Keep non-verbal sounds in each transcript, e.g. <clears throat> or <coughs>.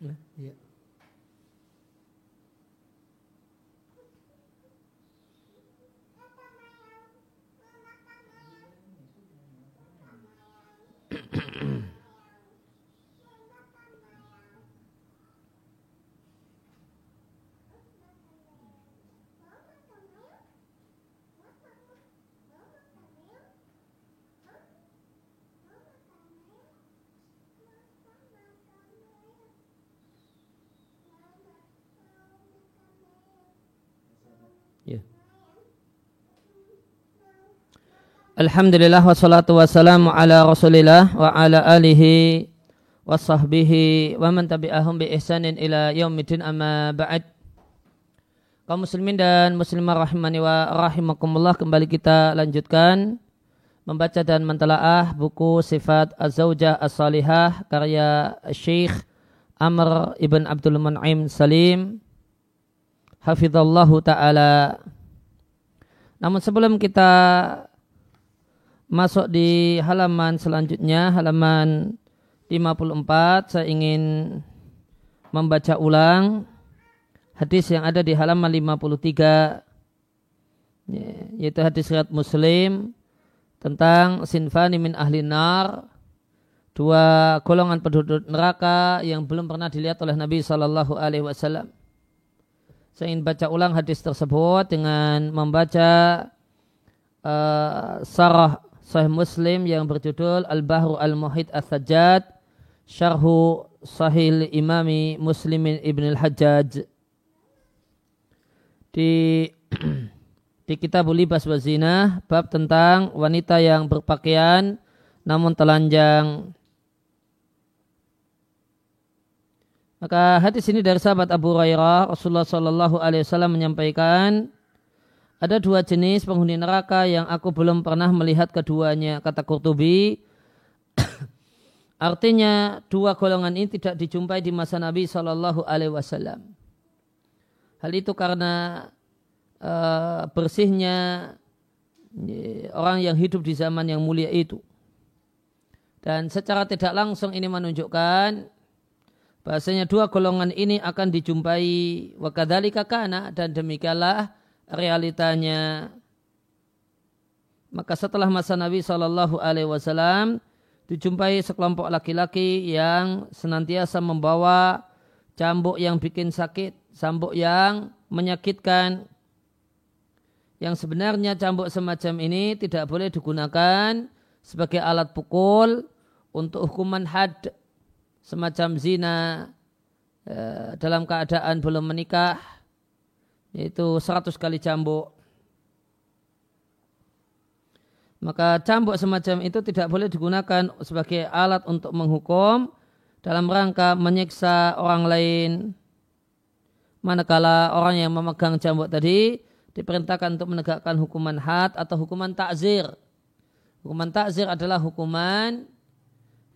Ya. Alhamdulillah wassalatu wassalamu ala rasulillah wa ala alihi wa sahbihi wa man tabi'ahum bi ihsanin ila yaumidin amma ba'd. Kaum muslimin dan muslimah rahimani wa rahimakumullah kembali kita lanjutkan membaca dan mentelaah buku sifat az-zawjah as-salihah karya Syekh Amr ibn Abdul Mun'im Salim hafizallahu ta'ala namun sebelum kita masuk di halaman selanjutnya, halaman 54, saya ingin membaca ulang hadis yang ada di halaman 53, yaitu hadis riwayat Muslim tentang sinfani min ahli nar, dua golongan penduduk neraka yang belum pernah dilihat oleh Nabi Shallallahu Alaihi Wasallam. Saya ingin baca ulang hadis tersebut dengan membaca uh, sarah Sahih Muslim yang berjudul Al-Bahru Al-Muhid As-Sajjad Syarhu Sahih Imami Muslimin Ibn Al-Hajjaj. Di <clears throat> di kitab Libas Wazina bab tentang wanita yang berpakaian namun telanjang Maka hadis ini dari sahabat Abu Hurairah Rasulullah Shallallahu Alaihi Wasallam menyampaikan ada dua jenis penghuni neraka yang aku belum pernah melihat keduanya, kata Qurtubi. <coughs> Artinya dua golongan ini tidak dijumpai di masa Nabi Shallallahu Alaihi Wasallam. Hal itu karena uh, bersihnya orang yang hidup di zaman yang mulia itu. Dan secara tidak langsung ini menunjukkan bahasanya dua golongan ini akan dijumpai wakadhalika kana dan demikianlah realitanya. Maka setelah masa Nabi Shallallahu Alaihi Wasallam dijumpai sekelompok laki-laki yang senantiasa membawa cambuk yang bikin sakit, cambuk yang menyakitkan. Yang sebenarnya cambuk semacam ini tidak boleh digunakan sebagai alat pukul untuk hukuman had semacam zina eh, dalam keadaan belum menikah yaitu 100 kali cambuk. Maka cambuk semacam itu tidak boleh digunakan sebagai alat untuk menghukum dalam rangka menyiksa orang lain. Manakala orang yang memegang cambuk tadi diperintahkan untuk menegakkan hukuman had atau hukuman takzir. Hukuman takzir adalah hukuman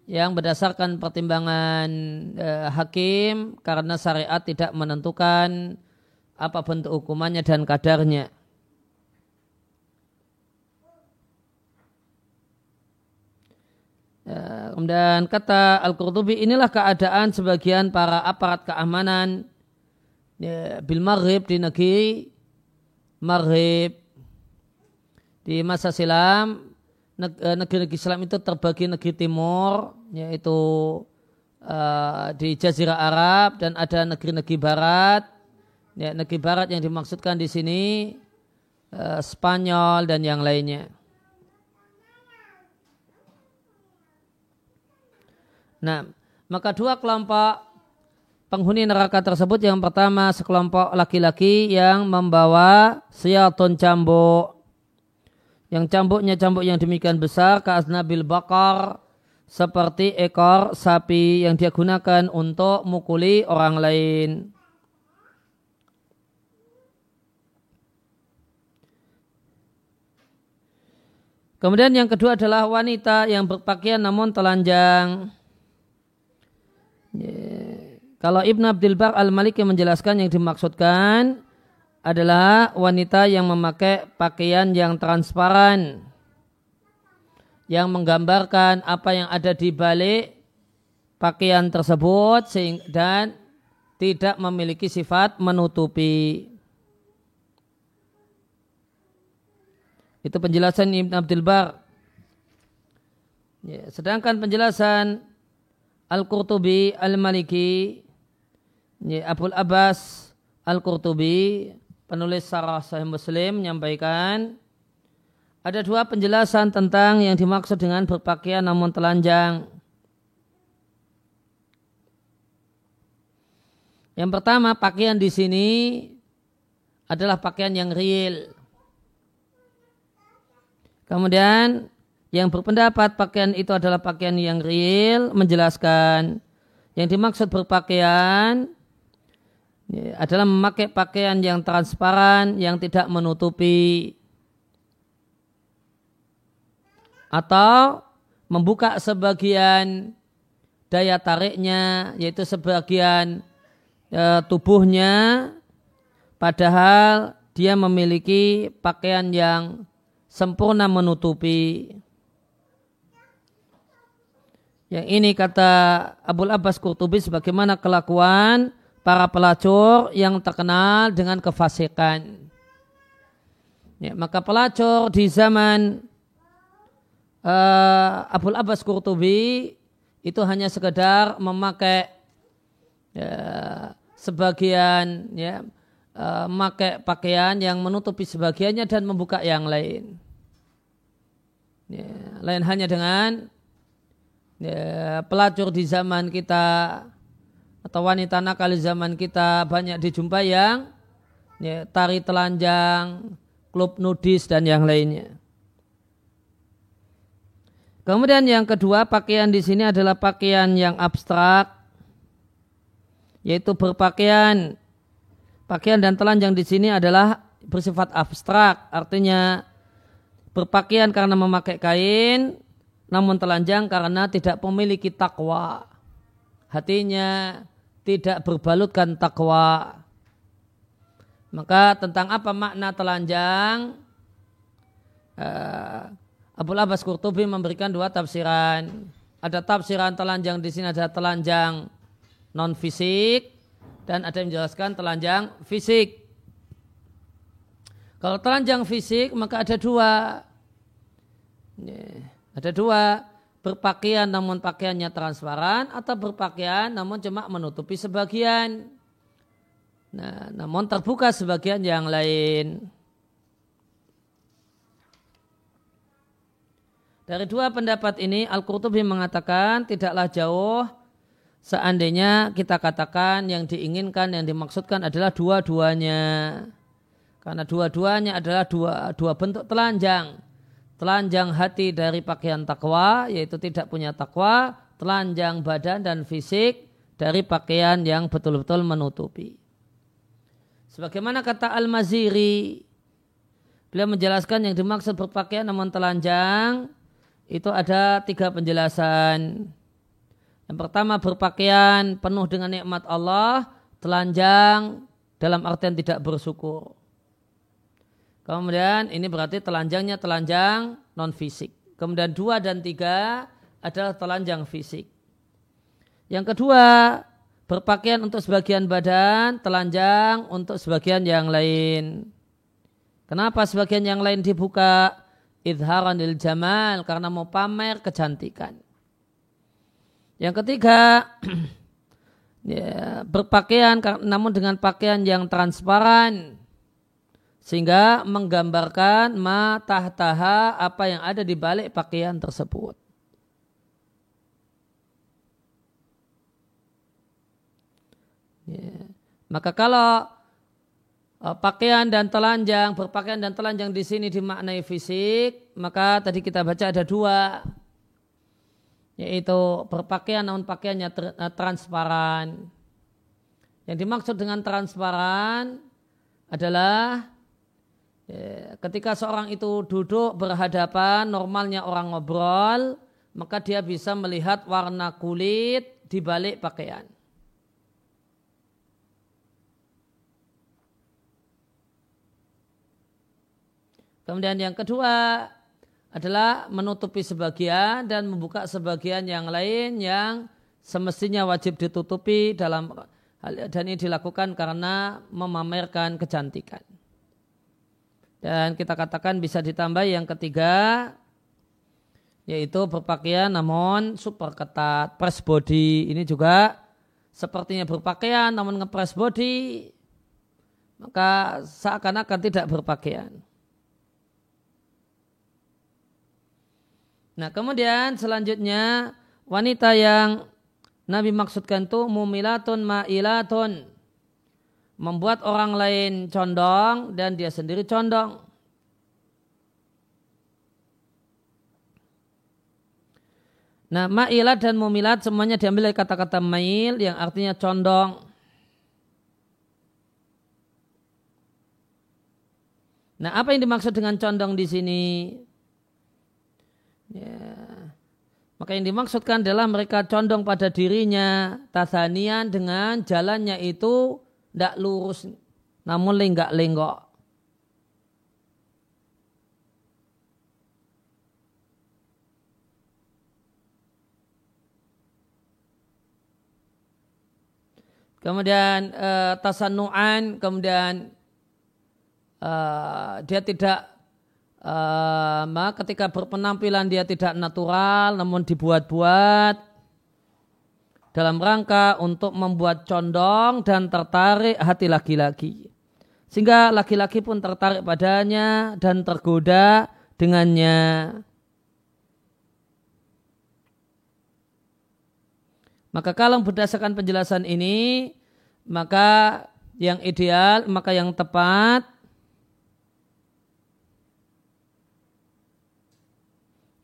yang berdasarkan pertimbangan eh, hakim karena syariat tidak menentukan apa bentuk hukumannya dan kadarnya. Ya, kemudian kata Al-Qurtubi inilah keadaan sebagian para aparat keamanan ya, bil maghrib di negeri maghrib di masa silam negeri-negeri Islam itu terbagi negeri timur yaitu uh, di Jazirah Arab dan ada negeri-negeri barat Ya, negeri barat yang dimaksudkan di sini uh, Spanyol dan yang lainnya. Nah, maka dua kelompok penghuni neraka tersebut yang pertama sekelompok laki-laki yang membawa siatun cambuk. Yang cambuknya cambuk yang demikian besar ke asnabil bakar seperti ekor sapi yang dia gunakan untuk mukuli orang lain. Kemudian yang kedua adalah wanita yang berpakaian namun telanjang. Kalau Ibn Abdul Bar Al-Maliki menjelaskan yang dimaksudkan adalah wanita yang memakai pakaian yang transparan yang menggambarkan apa yang ada di balik pakaian tersebut dan tidak memiliki sifat menutupi. Itu penjelasan Ibn Abdul Bar. Ya, sedangkan penjelasan Al-Qurtubi Al-Maliki ya, Abul Abbas Al-Qurtubi penulis Sarah Sahih Muslim menyampaikan ada dua penjelasan tentang yang dimaksud dengan berpakaian namun telanjang. Yang pertama, pakaian di sini adalah pakaian yang real. Kemudian yang berpendapat pakaian itu adalah pakaian yang real menjelaskan yang dimaksud berpakaian adalah memakai pakaian yang transparan yang tidak menutupi atau membuka sebagian daya tariknya yaitu sebagian e, tubuhnya padahal dia memiliki pakaian yang sempurna menutupi. Yang ini kata Abul Abbas Qurtubi sebagaimana kelakuan para pelacur yang terkenal dengan kefasikan. Ya, maka pelacur di zaman uh, Abbas Qurtubi itu hanya sekedar memakai ya, sebagian ya uh, memakai pakaian yang menutupi sebagiannya dan membuka yang lain. Ya, lain hanya dengan ya, pelacur di zaman kita atau wanita nakal zaman kita banyak dijumpai yang ya, tari telanjang, klub nudis dan yang lainnya. Kemudian yang kedua pakaian di sini adalah pakaian yang abstrak, yaitu berpakaian. Pakaian dan telanjang di sini adalah bersifat abstrak, artinya berpakaian karena memakai kain, namun telanjang karena tidak memiliki takwa. Hatinya tidak berbalutkan takwa. Maka tentang apa makna telanjang? Uh, Abu Abbas Qurtubi memberikan dua tafsiran. Ada tafsiran telanjang di sini ada telanjang non fisik dan ada yang menjelaskan telanjang fisik. Kalau telanjang fisik maka ada dua. Ada dua berpakaian namun pakaiannya transparan atau berpakaian namun cuma menutupi sebagian. Nah, namun terbuka sebagian yang lain. Dari dua pendapat ini Al-Qurtubi mengatakan tidaklah jauh seandainya kita katakan yang diinginkan yang dimaksudkan adalah dua-duanya. Karena dua-duanya adalah dua, dua bentuk telanjang. Telanjang hati dari pakaian takwa, yaitu tidak punya takwa. Telanjang badan dan fisik dari pakaian yang betul-betul menutupi. Sebagaimana kata Al-Maziri, beliau menjelaskan yang dimaksud berpakaian namun telanjang, itu ada tiga penjelasan. Yang pertama berpakaian penuh dengan nikmat Allah, telanjang dalam artian tidak bersyukur. Kemudian ini berarti telanjangnya telanjang non fisik. Kemudian dua dan tiga adalah telanjang fisik. Yang kedua, berpakaian untuk sebagian badan, telanjang untuk sebagian yang lain. Kenapa sebagian yang lain dibuka? Idharan lil jamal, karena mau pamer kecantikan. Yang ketiga, <clears throat> ya, berpakaian namun dengan pakaian yang transparan sehingga menggambarkan ma tahtaha apa yang ada di balik pakaian tersebut. Ya. Maka kalau uh, pakaian dan telanjang, berpakaian dan telanjang di sini dimaknai fisik, maka tadi kita baca ada dua, yaitu berpakaian namun pakaiannya uh, transparan. Yang dimaksud dengan transparan adalah ketika seorang itu duduk berhadapan, normalnya orang ngobrol, maka dia bisa melihat warna kulit di balik pakaian. Kemudian yang kedua adalah menutupi sebagian dan membuka sebagian yang lain yang semestinya wajib ditutupi dalam dan ini dilakukan karena memamerkan kecantikan. Dan kita katakan bisa ditambah yang ketiga yaitu berpakaian namun super ketat, press body ini juga sepertinya berpakaian namun ngepress body maka seakan-akan tidak berpakaian. Nah kemudian selanjutnya wanita yang Nabi maksudkan itu mumilatun ma'ilatun. Membuat orang lain condong dan dia sendiri condong. Nah, ma'ilat dan mumilat semuanya diambil dari kata-kata mail yang artinya condong. Nah, apa yang dimaksud dengan condong di sini? Ya, maka yang dimaksudkan adalah mereka condong pada dirinya tasanian dengan jalannya itu tidak lurus namun lenggak-lenggok. Kemudian uh, tasanuan, kemudian uh, dia tidak uh, ketika berpenampilan dia tidak natural namun dibuat-buat dalam rangka untuk membuat condong dan tertarik hati laki-laki. Sehingga laki-laki pun tertarik padanya dan tergoda dengannya. Maka kalau berdasarkan penjelasan ini, maka yang ideal, maka yang tepat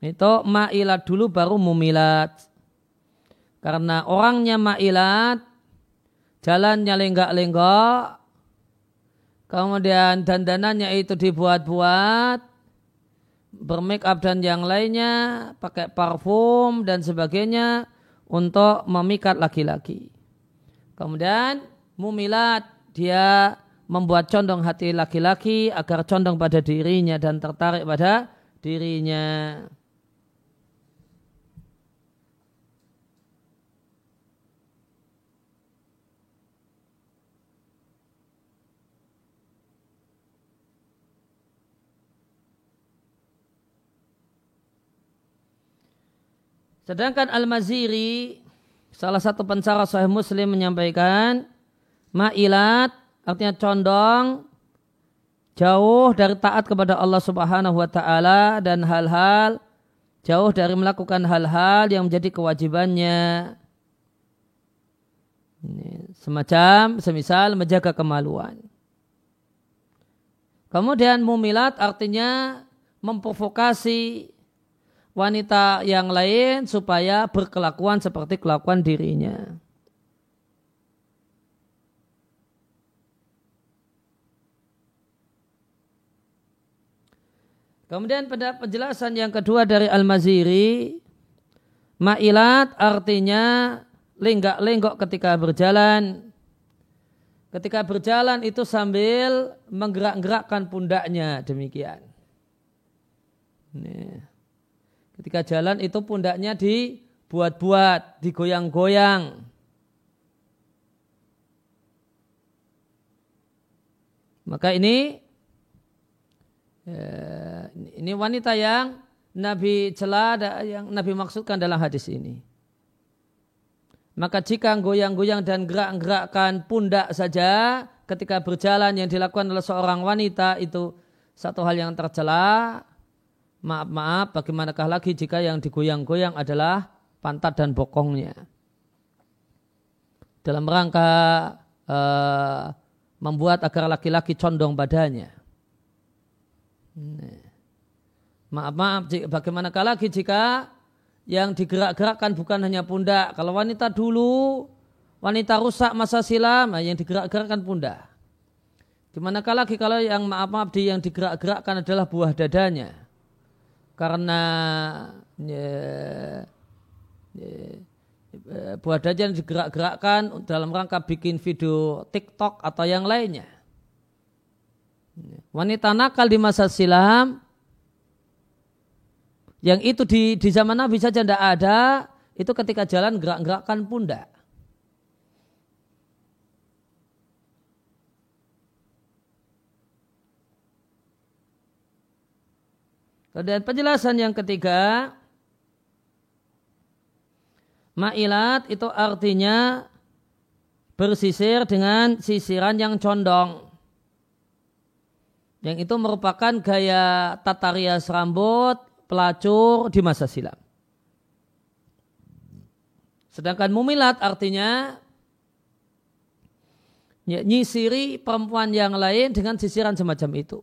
Itu ma'ilat dulu baru mumilat. Karena orangnya ma'ilat, jalannya lenggak-lenggok, kemudian dandanannya itu dibuat-buat, bermake up dan yang lainnya, pakai parfum dan sebagainya untuk memikat laki-laki. Kemudian mumilat dia membuat condong hati laki-laki agar condong pada dirinya dan tertarik pada dirinya. Sedangkan Al-Maziri, salah satu pencara Sahih Muslim menyampaikan, ma'ilat artinya condong jauh dari taat kepada Allah Subhanahu wa taala dan hal-hal jauh dari melakukan hal-hal yang menjadi kewajibannya. Semacam semisal menjaga kemaluan. Kemudian mumilat artinya memprovokasi wanita yang lain supaya berkelakuan seperti kelakuan dirinya. Kemudian pada penjelasan yang kedua dari Al-Maziri, ma'ilat artinya lenggak-lenggok ketika berjalan. Ketika berjalan itu sambil menggerak-gerakkan pundaknya demikian. Nih. Ketika jalan itu pundaknya dibuat-buat, digoyang-goyang. Maka ini ya, ini wanita yang Nabi celah yang Nabi maksudkan dalam hadis ini. Maka jika goyang-goyang dan gerak-gerakkan pundak saja ketika berjalan yang dilakukan oleh seorang wanita itu satu hal yang tercela, maaf-maaf bagaimanakah lagi jika yang digoyang-goyang adalah pantat dan bokongnya. Dalam rangka uh, membuat agar laki-laki condong badannya. Maaf-maaf bagaimanakah lagi jika yang digerak-gerakkan bukan hanya pundak. Kalau wanita dulu, wanita rusak masa silam, yang digerak-gerakkan pundak. Gimana lagi kalau yang maaf-maaf di yang digerak-gerakkan adalah buah dadanya karena ya, ya, buah dajan digerak-gerakkan dalam rangka bikin video TikTok atau yang lainnya. Wanita nakal di masa silam yang itu di, di zaman Nabi saja tidak ada, itu ketika jalan gerak-gerakkan pundak. Kemudian penjelasan yang ketiga, ma'ilat itu artinya bersisir dengan sisiran yang condong. Yang itu merupakan gaya tata rias rambut pelacur di masa silam. Sedangkan mumilat artinya ya, nyisiri perempuan yang lain dengan sisiran semacam itu.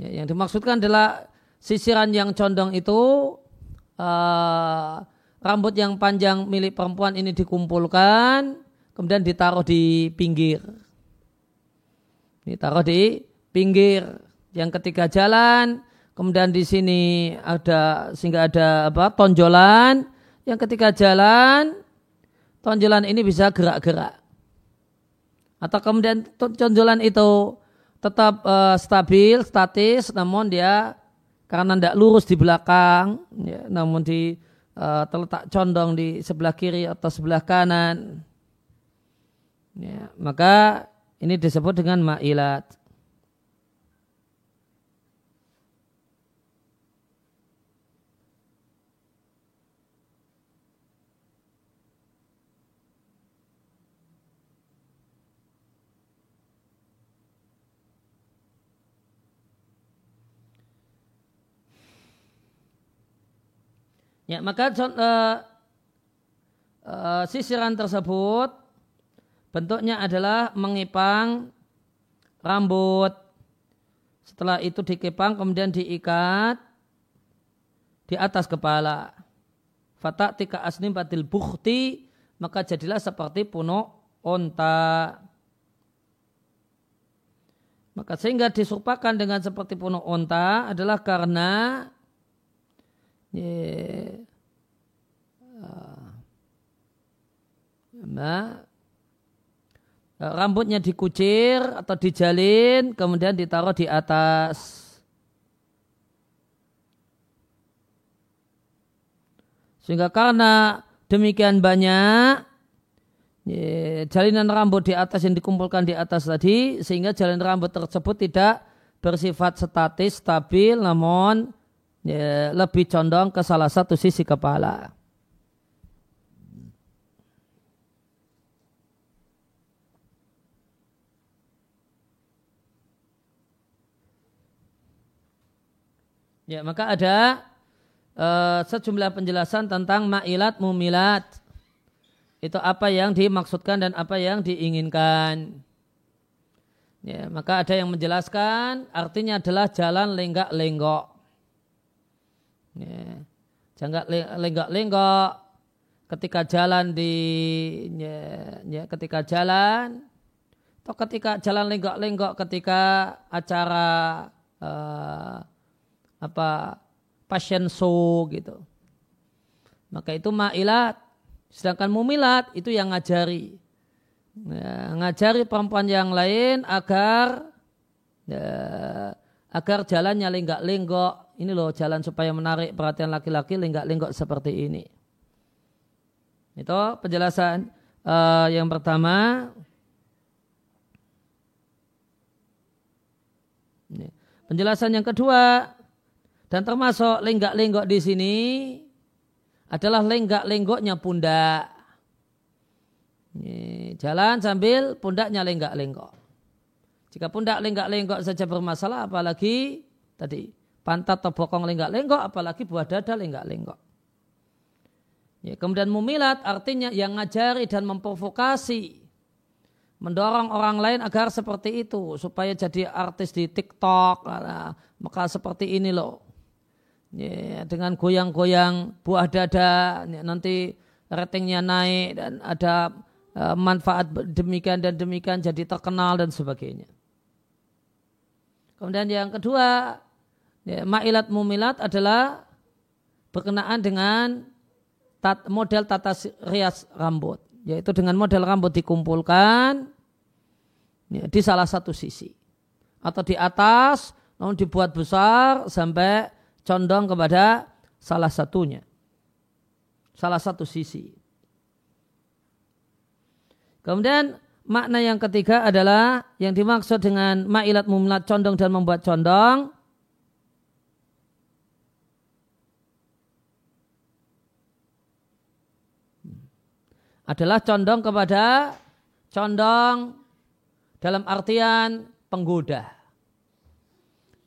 Ya, yang dimaksudkan adalah sisiran yang condong itu uh, rambut yang panjang milik perempuan ini dikumpulkan kemudian ditaruh di pinggir. Ditaruh di pinggir. Yang ketiga jalan, kemudian di sini ada sehingga ada apa tonjolan. Yang ketiga jalan, tonjolan ini bisa gerak-gerak. Atau kemudian tonjolan itu tetap uh, stabil, statis, namun dia karena tidak lurus di belakang, ya, namun di uh, terletak condong di sebelah kiri atau sebelah kanan. Ya, maka ini disebut dengan ma'ilat. Ya, maka uh, uh, sisiran tersebut bentuknya adalah mengipang rambut. Setelah itu dikipang kemudian diikat di atas kepala. Fatak tika asnim batil bukti maka jadilah seperti punuk onta. Maka sehingga disupakan dengan seperti punuk onta adalah karena. Nah, rambutnya dikucir atau dijalin, kemudian ditaruh di atas. Sehingga karena demikian banyak ya, jalinan rambut di atas yang dikumpulkan di atas tadi, sehingga jalinan rambut tersebut tidak bersifat statis, stabil, namun ya, lebih condong ke salah satu sisi kepala. Ya, maka ada uh, sejumlah penjelasan tentang ma'ilat mumilat. Itu apa yang dimaksudkan dan apa yang diinginkan. Ya, maka ada yang menjelaskan artinya adalah jalan lenggak-lenggok. Jangan lenggak-lenggok ketika jalan di ya, ya, ketika jalan atau ketika jalan lenggok-lenggok ketika acara uh, apa passion show gitu. Maka itu ma'ilat. Sedangkan mumilat itu yang ngajari. Ya, ngajari perempuan yang lain agar ya, agar jalannya lenggak-lenggok ini loh jalan supaya menarik perhatian laki-laki lenggak-lenggok seperti ini. Itu penjelasan uh, yang pertama. Penjelasan yang kedua dan termasuk lenggak-lenggok di sini adalah lenggak-lenggoknya pundak. Ini, jalan sambil pundaknya lenggak-lenggok. Jika pundak lenggak-lenggok saja bermasalah, apalagi tadi pantat atau bokong lenggak-lenggok, apalagi buah dada lenggak-lenggok. Ya, kemudian mumilat artinya yang ngajari dan memprovokasi, mendorong orang lain agar seperti itu supaya jadi artis di TikTok, nah, maka seperti ini loh. Ya, dengan goyang-goyang buah dada, ya, nanti ratingnya naik dan ada uh, manfaat demikian dan demikian jadi terkenal dan sebagainya. Kemudian yang kedua, Ya, ma'ilat mumilat adalah berkenaan dengan tat, model tata rias rambut. Yaitu dengan model rambut dikumpulkan ya, di salah satu sisi. Atau di atas, namun dibuat besar sampai condong kepada salah satunya. salah satu sisi. Kemudian makna yang ketiga adalah yang dimaksud dengan ma'ilat mumlat condong dan membuat condong adalah condong kepada condong dalam artian penggoda.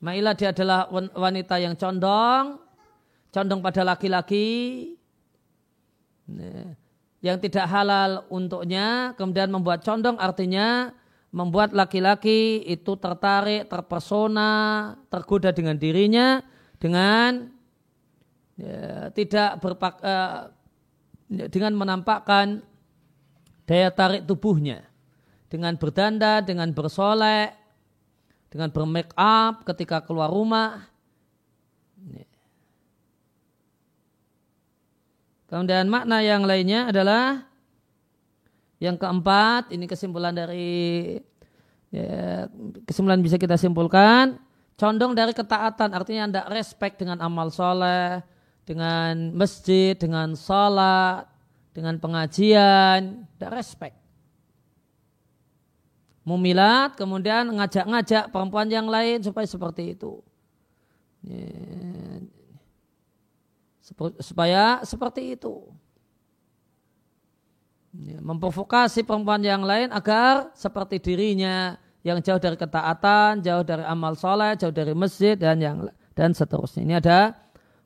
Ma'ilah dia adalah wanita yang condong, condong pada laki-laki, yang tidak halal untuknya, kemudian membuat condong artinya membuat laki-laki itu tertarik, terpesona, tergoda dengan dirinya, dengan ya, tidak berpak, uh, dengan menampakkan daya tarik tubuhnya dengan berdanda, dengan bersolek, dengan bermake up ketika keluar rumah. Kemudian makna yang lainnya adalah yang keempat, ini kesimpulan dari ya, kesimpulan bisa kita simpulkan, condong dari ketaatan, artinya anda respect dengan amal soleh, dengan masjid, dengan sholat, dengan pengajian, dan respect. Mumilat, kemudian ngajak-ngajak perempuan yang lain supaya seperti itu. Supaya seperti itu. Memprovokasi perempuan yang lain agar seperti dirinya yang jauh dari ketaatan, jauh dari amal soleh, jauh dari masjid dan yang dan seterusnya. Ini ada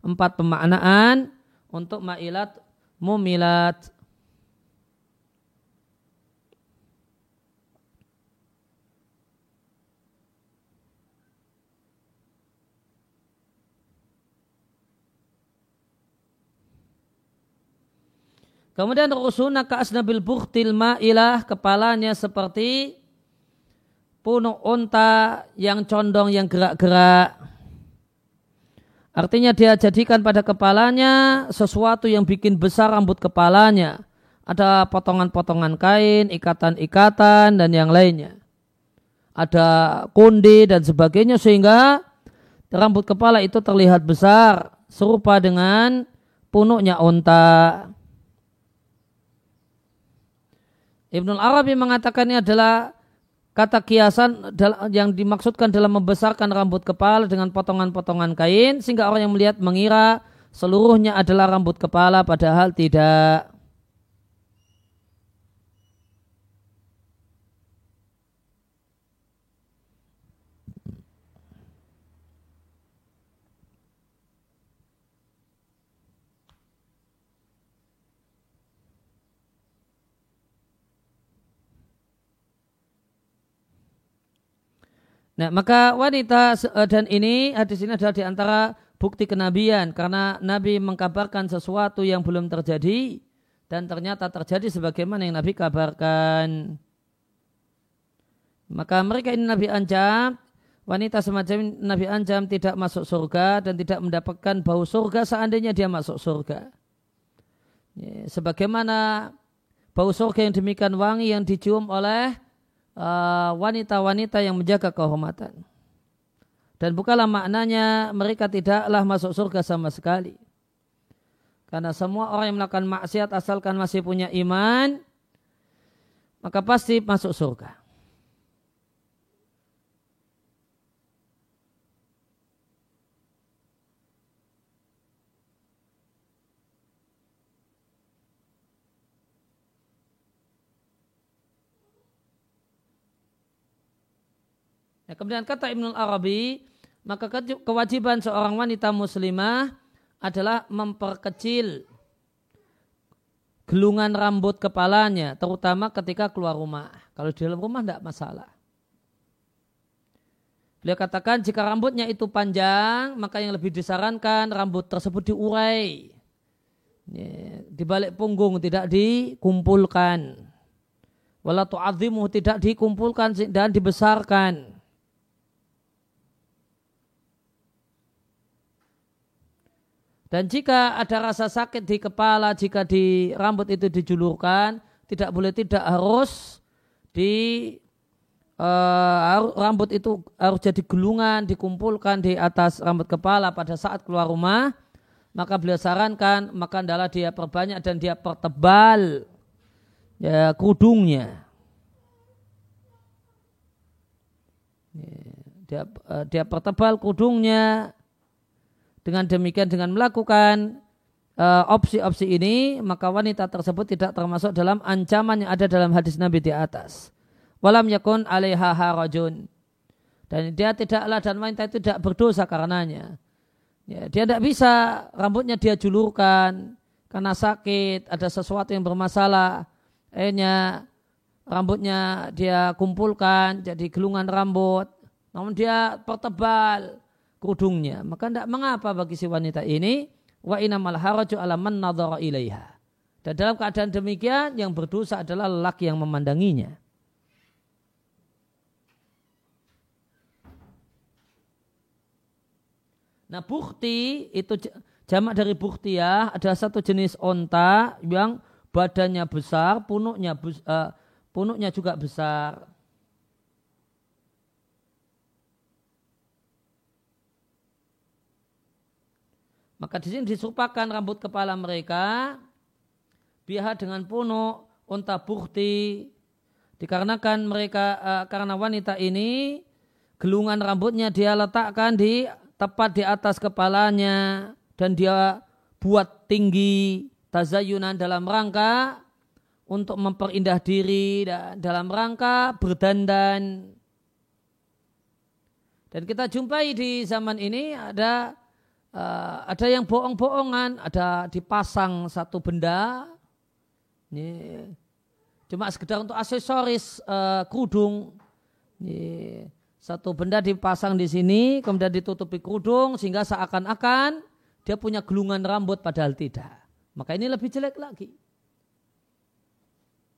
empat pemaknaan untuk ma'ilat mumilat. Kemudian rusuna ka'asnabil buhtil ma'ilah kepalanya seperti punuk unta yang condong yang gerak-gerak. Artinya dia jadikan pada kepalanya sesuatu yang bikin besar rambut kepalanya. Ada potongan-potongan kain, ikatan-ikatan, dan yang lainnya. Ada kundi dan sebagainya sehingga rambut kepala itu terlihat besar serupa dengan punuknya unta. Ibnul Arabi mengatakan ini adalah Kata kiasan yang dimaksudkan dalam membesarkan rambut kepala dengan potongan-potongan kain sehingga orang yang melihat mengira seluruhnya adalah rambut kepala padahal tidak. Nah, maka wanita eh, dan ini hadis ini adalah di antara bukti kenabian karena Nabi mengkabarkan sesuatu yang belum terjadi dan ternyata terjadi sebagaimana yang Nabi kabarkan. Maka mereka ini Nabi ancam, wanita semacam Nabi ancam tidak masuk surga dan tidak mendapatkan bau surga seandainya dia masuk surga. Ya, sebagaimana bau surga yang demikian wangi yang dicium oleh wanita-wanita uh, yang menjaga kehormatan. Dan bukanlah maknanya mereka tidaklah masuk surga sama sekali. Karena semua orang yang melakukan maksiat asalkan masih punya iman, maka pasti masuk surga. Ya, kemudian kata Ibnul Arabi, maka kewajiban seorang wanita muslimah adalah memperkecil gelungan rambut kepalanya, terutama ketika keluar rumah. Kalau di dalam rumah tidak masalah. Beliau katakan jika rambutnya itu panjang, maka yang lebih disarankan rambut tersebut diurai. Di balik punggung tidak dikumpulkan. Wala tu'azimu tidak dikumpulkan dan dibesarkan. Dan jika ada rasa sakit di kepala, jika di rambut itu dijulurkan, tidak boleh tidak harus di uh, rambut itu harus jadi gelungan, dikumpulkan di atas rambut kepala pada saat keluar rumah. maka beliau sarankan maka adalah dia perbanyak dan dia pertebal ya kudungnya. Dia, eh, dia pertebal kudungnya dengan demikian dengan melakukan eh, opsi-opsi uh, ini maka wanita tersebut tidak termasuk dalam ancaman yang ada dalam hadis Nabi di atas. Walam yakun alaiha harajun. Dan dia tidaklah dan wanita itu tidak berdosa karenanya. Ya, dia tidak bisa rambutnya dia julurkan karena sakit, ada sesuatu yang bermasalah. Akhirnya rambutnya dia kumpulkan jadi gelungan rambut. Namun dia pertebal kudungnya. Maka tidak mengapa bagi si wanita ini wa inamal haraju ala man ilaiha. Dan dalam keadaan demikian yang berdosa adalah lelaki yang memandanginya. Nah bukti itu jamak dari bukti ya ada satu jenis onta yang badannya besar, punuknya uh, punuknya juga besar. Maka di sini disupakan rambut kepala mereka biar dengan punuk unta bukti dikarenakan mereka uh, karena wanita ini gelungan rambutnya dia letakkan di tepat di atas kepalanya dan dia buat tinggi tazayunan dalam rangka untuk memperindah diri dalam rangka berdandan. Dan kita jumpai di zaman ini ada uh, ada yang bohong-bohongan, ada dipasang satu benda, ini, cuma sekedar untuk aksesoris uh, kerudung. Ini, satu benda dipasang di sini, kemudian ditutupi kerudung sehingga seakan-akan dia punya gelungan rambut padahal tidak. Maka ini lebih jelek lagi.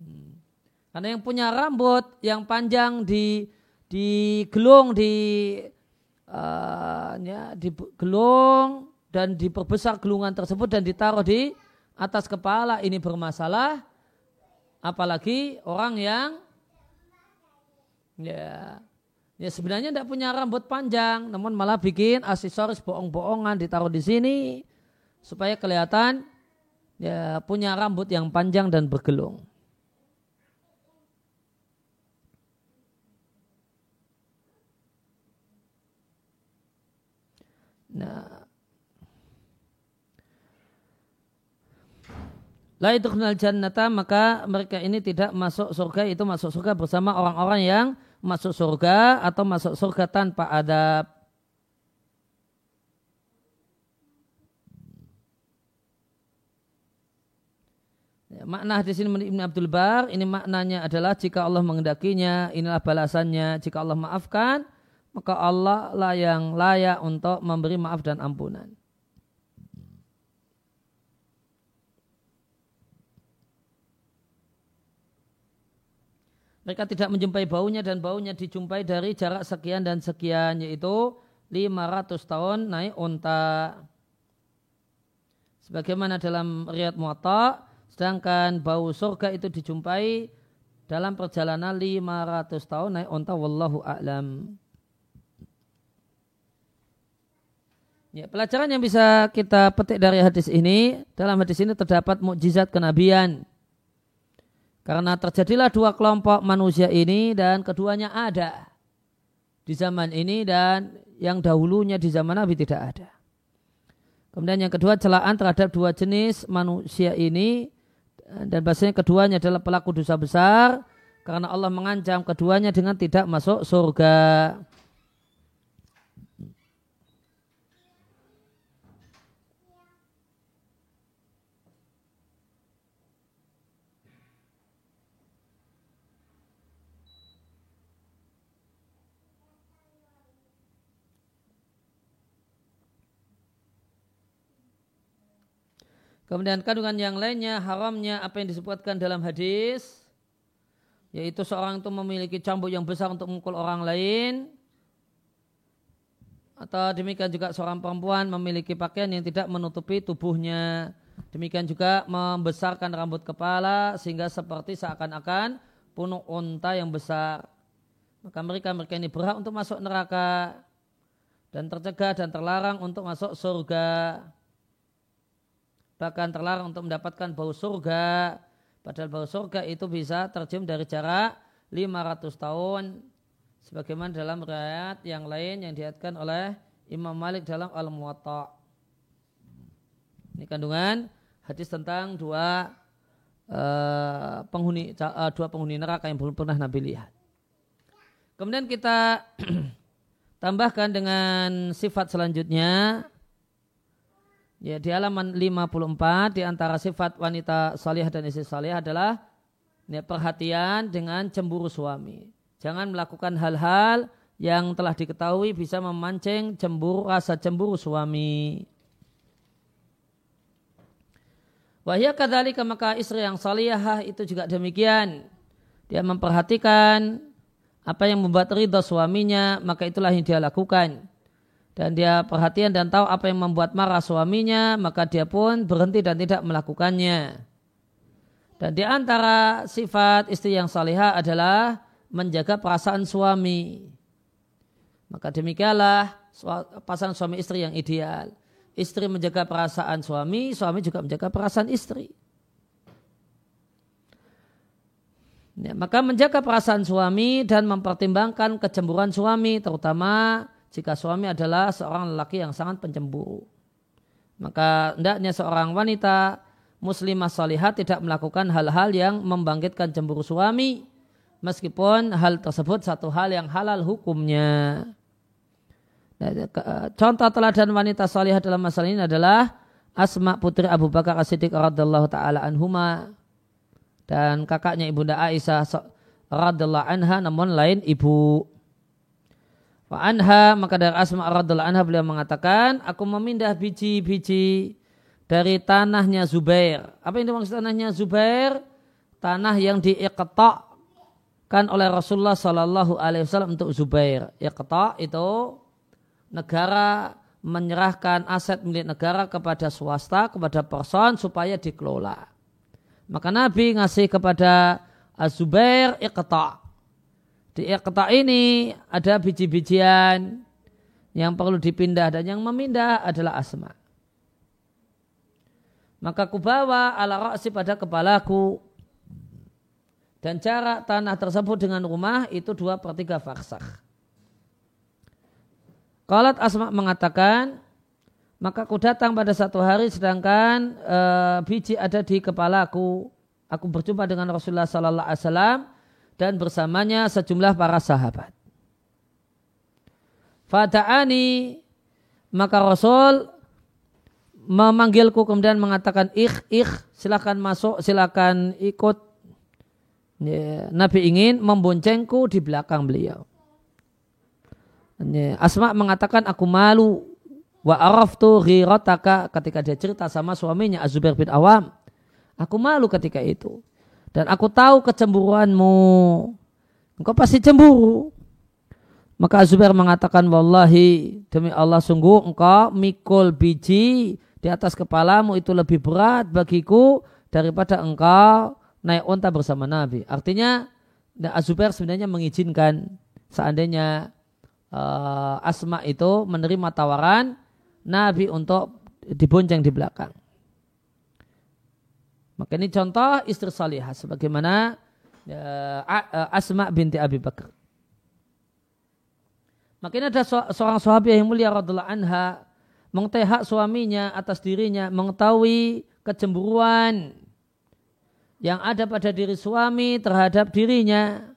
Hmm. Karena yang punya rambut yang panjang di digelung di uh, ya, digelung dan diperbesar gelungan tersebut dan ditaruh di atas kepala ini bermasalah apalagi orang yang ya Ya sebenarnya tidak punya rambut panjang, namun malah bikin aksesoris bohong-bohongan ditaruh di sini supaya kelihatan ya punya rambut yang panjang dan bergelung. Nah, La kenal jannata maka mereka ini tidak masuk surga itu masuk surga bersama orang-orang yang masuk surga atau masuk surga tanpa adab. Ya, makna di sini Ibn Abdul Bar ini maknanya adalah jika Allah mengendakinya inilah balasannya jika Allah maafkan maka Allah lah yang layak untuk memberi maaf dan ampunan. mereka tidak menjumpai baunya dan baunya dijumpai dari jarak sekian dan sekian yaitu 500 tahun naik unta. Sebagaimana dalam riat muatta, sedangkan bau surga itu dijumpai dalam perjalanan 500 tahun naik unta wallahu a'lam. Ya, pelajaran yang bisa kita petik dari hadis ini, dalam hadis ini terdapat mukjizat kenabian karena terjadilah dua kelompok manusia ini dan keduanya ada di zaman ini dan yang dahulunya di zaman Nabi tidak ada. Kemudian yang kedua celaan terhadap dua jenis manusia ini dan bahasanya keduanya adalah pelaku dosa besar karena Allah mengancam keduanya dengan tidak masuk surga. Kemudian kandungan yang lainnya haramnya apa yang disebutkan dalam hadis yaitu seorang itu memiliki cambuk yang besar untuk memukul orang lain atau demikian juga seorang perempuan memiliki pakaian yang tidak menutupi tubuhnya. Demikian juga membesarkan rambut kepala sehingga seperti seakan-akan punuk unta yang besar. Maka mereka mereka ini berhak untuk masuk neraka dan tercegah dan terlarang untuk masuk surga bahkan terlarang untuk mendapatkan bau surga. Padahal bau surga itu bisa tercium dari jarak 500 tahun. Sebagaimana dalam riwayat yang lain yang diatkan oleh Imam Malik dalam Al-Muwatta. Ini kandungan hadis tentang dua uh, penghuni uh, dua penghuni neraka yang belum pernah Nabi lihat. Kemudian kita <clears throat> tambahkan dengan sifat selanjutnya Ya, di halaman 54 di antara sifat wanita salih dan istri salih adalah ya, perhatian dengan cemburu suami. Jangan melakukan hal-hal yang telah diketahui bisa memancing cemburu rasa cemburu suami. Wahya kadalika maka istri yang salihah itu juga demikian. Dia memperhatikan apa yang membuat ridha suaminya, maka itulah yang dia lakukan dan dia perhatian dan tahu apa yang membuat marah suaminya, maka dia pun berhenti dan tidak melakukannya. Dan di antara sifat istri yang salihah adalah menjaga perasaan suami. Maka demikianlah pasangan suami istri yang ideal. Istri menjaga perasaan suami, suami juga menjaga perasaan istri. Ya, maka menjaga perasaan suami dan mempertimbangkan kecemburuan suami, terutama jika suami adalah seorang lelaki yang sangat pencemburu. Maka hendaknya seorang wanita muslimah salihat tidak melakukan hal-hal yang membangkitkan cemburu suami meskipun hal tersebut satu hal yang halal hukumnya. Nah, contoh teladan wanita salihah dalam masalah ini adalah Asma putri Abu Bakar As-Siddiq radhiyallahu taala anhuma dan kakaknya Ibunda Aisyah radhiyallahu anha namun lain ibu. Wa anha maka dari Asma radhiallahu anha beliau mengatakan, aku memindah biji-biji dari tanahnya Zubair. Apa yang dimaksud tanahnya Zubair? Tanah yang kan oleh Rasulullah Sallallahu Alaihi Wasallam untuk Zubair. Iqta itu negara menyerahkan aset milik negara kepada swasta, kepada person supaya dikelola. Maka Nabi ngasih kepada Az-Zubair iqta di iqta ini ada biji-bijian yang perlu dipindah dan yang memindah adalah asma. Maka kubawa ala raksi pada kepalaku dan jarak tanah tersebut dengan rumah itu dua per tiga farsakh. Kalat Asma mengatakan, maka aku datang pada satu hari sedangkan e, biji ada di kepalaku. Aku berjumpa dengan Rasulullah Sallallahu Alaihi Wasallam dan bersamanya sejumlah para sahabat. Fada'ani maka Rasul memanggilku kemudian mengatakan ikh ikh silakan masuk silakan ikut ya, Nabi ingin memboncengku di belakang beliau. Ya, Asma mengatakan aku malu wa araftu ghirataka ketika dia cerita sama suaminya Azubair bin Awam. Aku malu ketika itu. Dan aku tahu kecemburuanmu. Engkau pasti cemburu. Maka Zubair mengatakan, Wallahi, demi Allah sungguh engkau mikul biji di atas kepalamu itu lebih berat bagiku daripada engkau naik unta bersama Nabi. Artinya, Azubair sebenarnya mengizinkan seandainya uh, Asma itu menerima tawaran Nabi untuk dibonceng di belakang. Maka ini contoh istri salihah sebagaimana ya, Asma binti Abi Bakar. Maka ada seorang sahabat yang mulia radhiallahu anha mengetahui hak suaminya atas dirinya, mengetahui kecemburuan yang ada pada diri suami terhadap dirinya.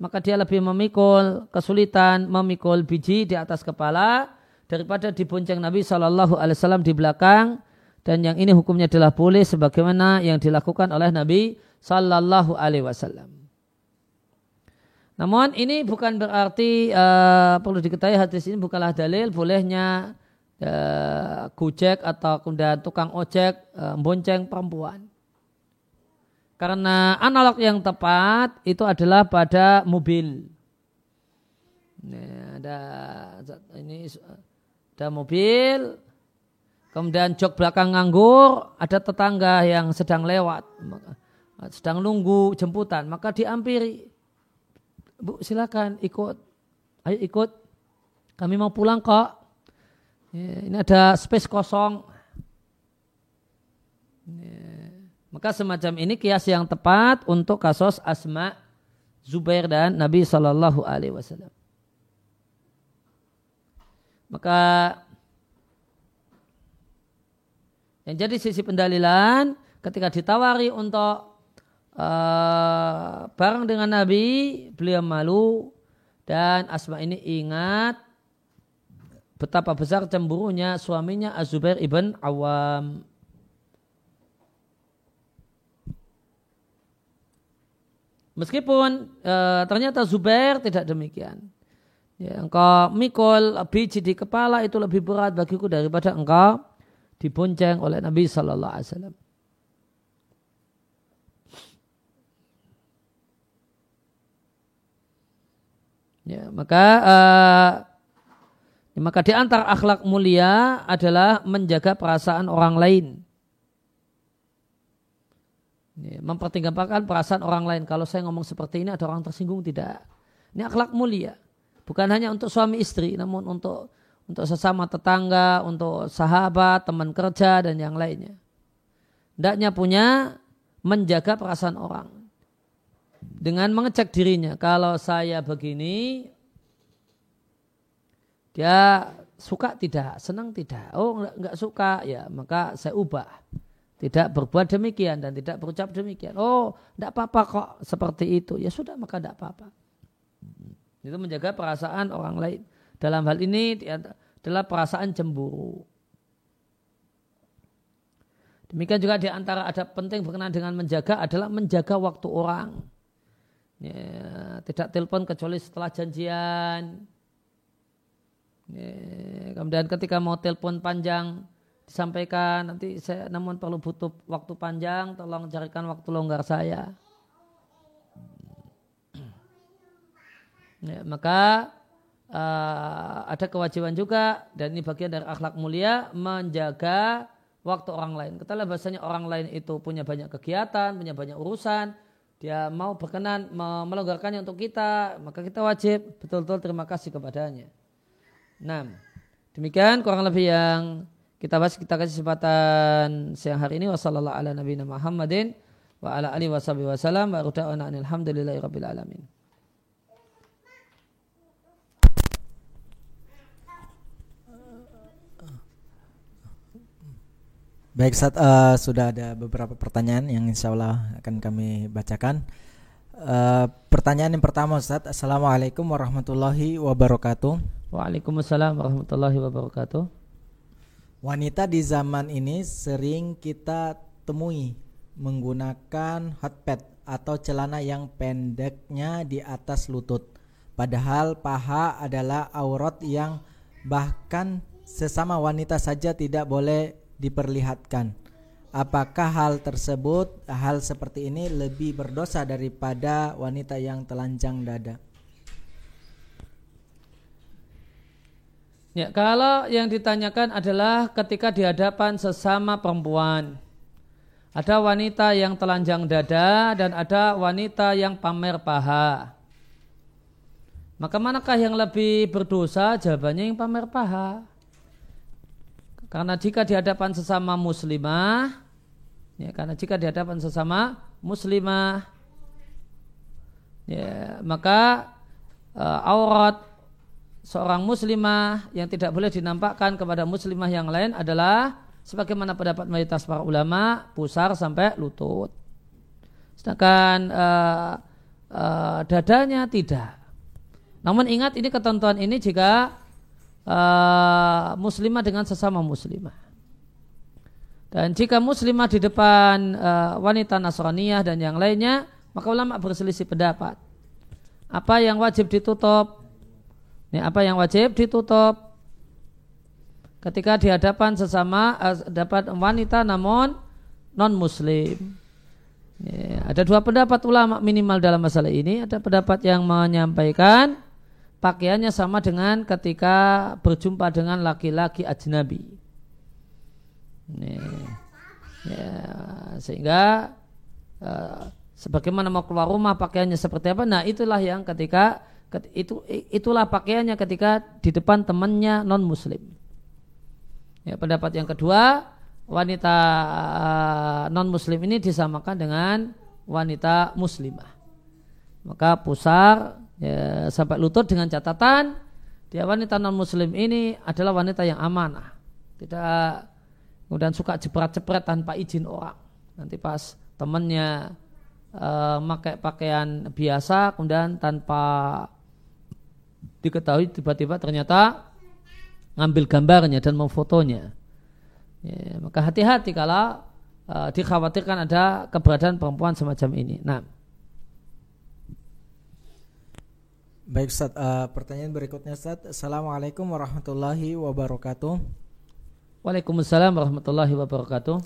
Maka dia lebih memikul kesulitan memikul biji di atas kepala daripada dibonceng Nabi Shallallahu Alaihi Wasallam di belakang dan yang ini hukumnya adalah boleh sebagaimana yang dilakukan oleh Nabi Sallallahu Alaihi Wasallam. Namun ini bukan berarti uh, perlu diketahui hadis ini bukanlah dalil bolehnya uh, gojek atau kemudian tukang ojek uh, bonceng perempuan. Karena analog yang tepat itu adalah pada mobil. Ini ada ini ada mobil Kemudian jok belakang nganggur, ada tetangga yang sedang lewat, sedang nunggu jemputan, maka diampiri. Bu silakan ikut, ayo ikut, kami mau pulang kok. Ini ada space kosong. Maka semacam ini kias yang tepat untuk kasus Asma, Zubair dan Nabi Shallallahu Alaihi Wasallam. Maka yang jadi sisi pendalilan ketika ditawari untuk uh, bareng dengan Nabi, beliau malu dan Asma ini ingat betapa besar cemburunya suaminya Az-Zubair ibn Awam. Meskipun e, ternyata Zubair tidak demikian. Ya, engkau mikul biji di kepala itu lebih berat bagiku daripada engkau dibonceng oleh Nabi Sallallahu Alaihi Wasallam. Ya, maka uh, maka di antara akhlak mulia adalah menjaga perasaan orang lain. Ya, mempertimbangkan perasaan orang lain. Kalau saya ngomong seperti ini ada orang tersinggung tidak. Ini akhlak mulia. Bukan hanya untuk suami istri, namun untuk untuk sesama tetangga, untuk sahabat, teman kerja dan yang lainnya. Hendaknya punya menjaga perasaan orang dengan mengecek dirinya. Kalau saya begini, dia suka tidak, senang tidak. Oh enggak, enggak suka, ya maka saya ubah. Tidak berbuat demikian dan tidak berucap demikian. Oh, tidak apa-apa kok seperti itu. Ya sudah, maka tidak apa-apa. Itu menjaga perasaan orang lain. Dalam hal ini adalah perasaan cemburu. Demikian juga di antara ada penting berkenaan dengan menjaga adalah menjaga waktu orang. Ya, tidak telepon kecuali setelah janjian. Ya, kemudian ketika mau telepon panjang disampaikan nanti saya namun perlu butuh waktu panjang tolong carikan waktu longgar saya. Ya, maka uh, ada kewajiban juga dan ini bagian dari akhlak mulia menjaga waktu orang lain. Ketahuilah bahasanya orang lain itu punya banyak kegiatan, punya banyak urusan, dia mau berkenan melonggarkannya untuk kita, maka kita wajib betul-betul terima kasih kepadanya. Nah, demikian kurang lebih yang kita bahas kita kasih kesempatan siang hari ini wasallallahu ala nabiyina Muhammadin wa ala alihi wasallam wa ruda'ana alhamdulillahi rabbil. Baik, saat uh, sudah ada beberapa pertanyaan yang insya Allah akan kami bacakan. Uh, pertanyaan yang pertama Ustaz Assalamualaikum warahmatullahi wabarakatuh. Waalaikumsalam warahmatullahi wabarakatuh. Wanita di zaman ini sering kita temui menggunakan hotpad atau celana yang pendeknya di atas lutut. Padahal paha adalah aurat yang bahkan sesama wanita saja tidak boleh diperlihatkan. Apakah hal tersebut, hal seperti ini lebih berdosa daripada wanita yang telanjang dada? Ya, kalau yang ditanyakan adalah ketika di hadapan sesama perempuan. Ada wanita yang telanjang dada dan ada wanita yang pamer paha. Maka manakah yang lebih berdosa? Jawabannya yang pamer paha. Karena jika di hadapan sesama muslimah, ya, karena jika di hadapan sesama muslimah, ya, maka uh, aurat seorang muslimah yang tidak boleh dinampakkan kepada muslimah yang lain adalah sebagaimana pendapat mayoritas para ulama pusar sampai lutut. Sedangkan uh, uh, dadanya tidak. Namun ingat ini ketentuan ini jika uh, muslimah dengan sesama muslimah. Dan jika muslimah di depan uh, wanita Nasraniyah dan yang lainnya, maka ulama berselisih pendapat. Apa yang wajib ditutup? Ini apa yang wajib ditutup? Ketika di hadapan sesama uh, dapat wanita namun non muslim. Ini, ada dua pendapat ulama minimal dalam masalah ini. Ada pendapat yang menyampaikan pakaiannya sama dengan ketika berjumpa dengan laki-laki ajnabi. Nih. Ya, sehingga uh, sebagaimana mau keluar rumah pakaiannya seperti apa? Nah, itulah yang ketika itu itulah pakaiannya ketika di depan temannya non muslim. Ya, pendapat yang kedua wanita uh, non muslim ini disamakan dengan wanita muslimah. Maka pusar ya, sampai lutut dengan catatan dia wanita non muslim ini adalah wanita yang amanah. Tidak kemudian suka jepret-jepret tanpa izin orang. Nanti pas temannya uh, pakai pakaian biasa kemudian tanpa diketahui tiba-tiba ternyata ngambil gambarnya dan memfotonya. Ya, maka hati-hati kalau uh, dikhawatirkan ada keberadaan perempuan semacam ini. Nah, Baik Ustaz, uh, pertanyaan berikutnya Ustaz. Assalamualaikum warahmatullahi wabarakatuh. Waalaikumsalam warahmatullahi wabarakatuh.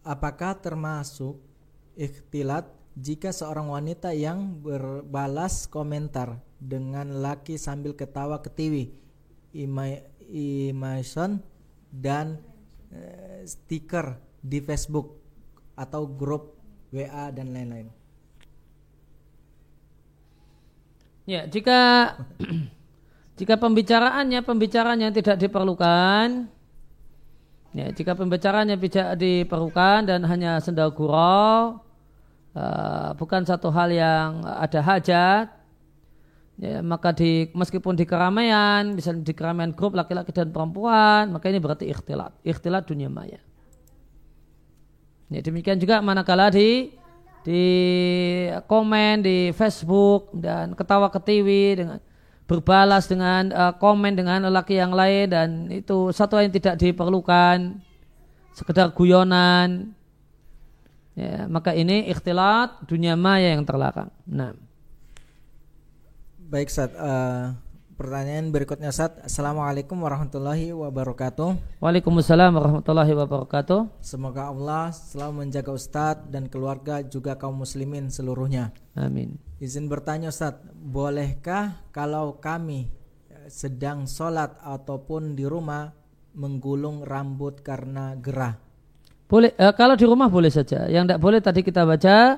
Apakah termasuk ikhtilat jika seorang wanita yang berbalas komentar dengan laki sambil ketawa ketiwi, imation dan uh, stiker di Facebook atau grup WA dan lain-lain? Ya, jika <clears throat> jika pembicaraannya pembicaraannya tidak diperlukan, ya, jika pembicaraannya tidak diperlukan dan hanya senda gurau, uh, bukan satu hal yang ada hajat, ya, maka di meskipun di keramaian, misalnya di keramaian grup laki-laki dan perempuan, maka ini berarti ikhtilat, ikhtilat dunia maya. Ya, demikian juga manakala di di komen di Facebook dan ketawa ketiwi dengan berbalas dengan uh, komen dengan lelaki yang lain dan itu satu yang tidak diperlukan. Sekedar guyonan. Ya maka ini ikhtilat dunia maya yang terlarang. Nah. Baik saat uh, eh, Pertanyaan berikutnya Sat. Assalamualaikum warahmatullahi wabarakatuh. Waalaikumsalam warahmatullahi wabarakatuh. Semoga Allah selalu menjaga Ustadz dan keluarga juga kaum muslimin seluruhnya. Amin. Izin bertanya Ustadz, bolehkah kalau kami eh, sedang sholat ataupun di rumah menggulung rambut karena gerah? Boleh, eh, kalau di rumah boleh saja. Yang tidak boleh tadi kita baca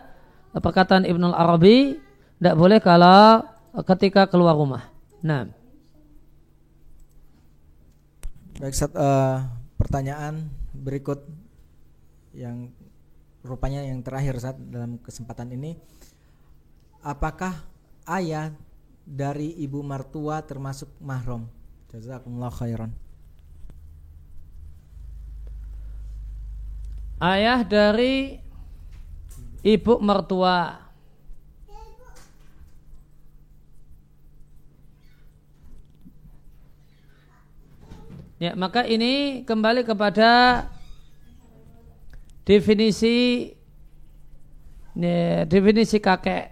eh, perkataan Ibnul Arabi, tidak boleh kalau eh, ketika keluar rumah. Nah. Baik, Sat, uh, pertanyaan berikut yang rupanya yang terakhir saat dalam kesempatan ini apakah ayah dari ibu mertua termasuk mahram? Jazakumullah khairan. Ayah dari ibu mertua Ya, maka ini kembali kepada definisi ya, definisi kakek.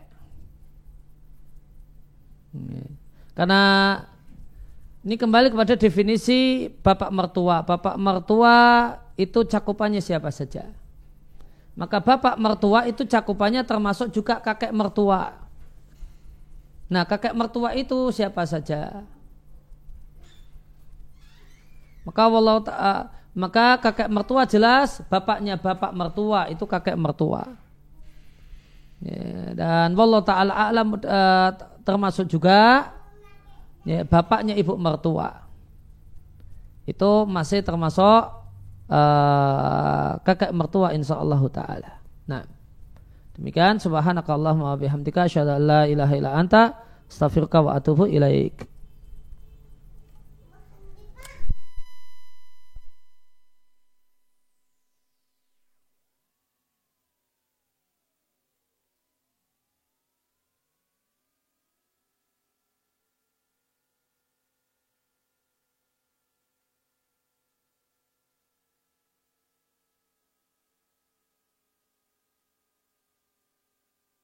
Ya. Karena ini kembali kepada definisi bapak mertua. Bapak mertua itu cakupannya siapa saja. Maka bapak mertua itu cakupannya termasuk juga kakek mertua. Nah, kakek mertua itu siapa saja? Maka Allah maka kakek mertua jelas bapaknya bapak mertua itu kakek mertua. Ya, dan wallahu taala alam uh, termasuk juga ya, bapaknya ibu mertua. Itu masih termasuk uh, kakek mertua insyaallah taala. Nah, demikian subhanakallahumma wa bihamdika asyhadu an la ilaha illa anta astaghfiruka wa atubu ilaik.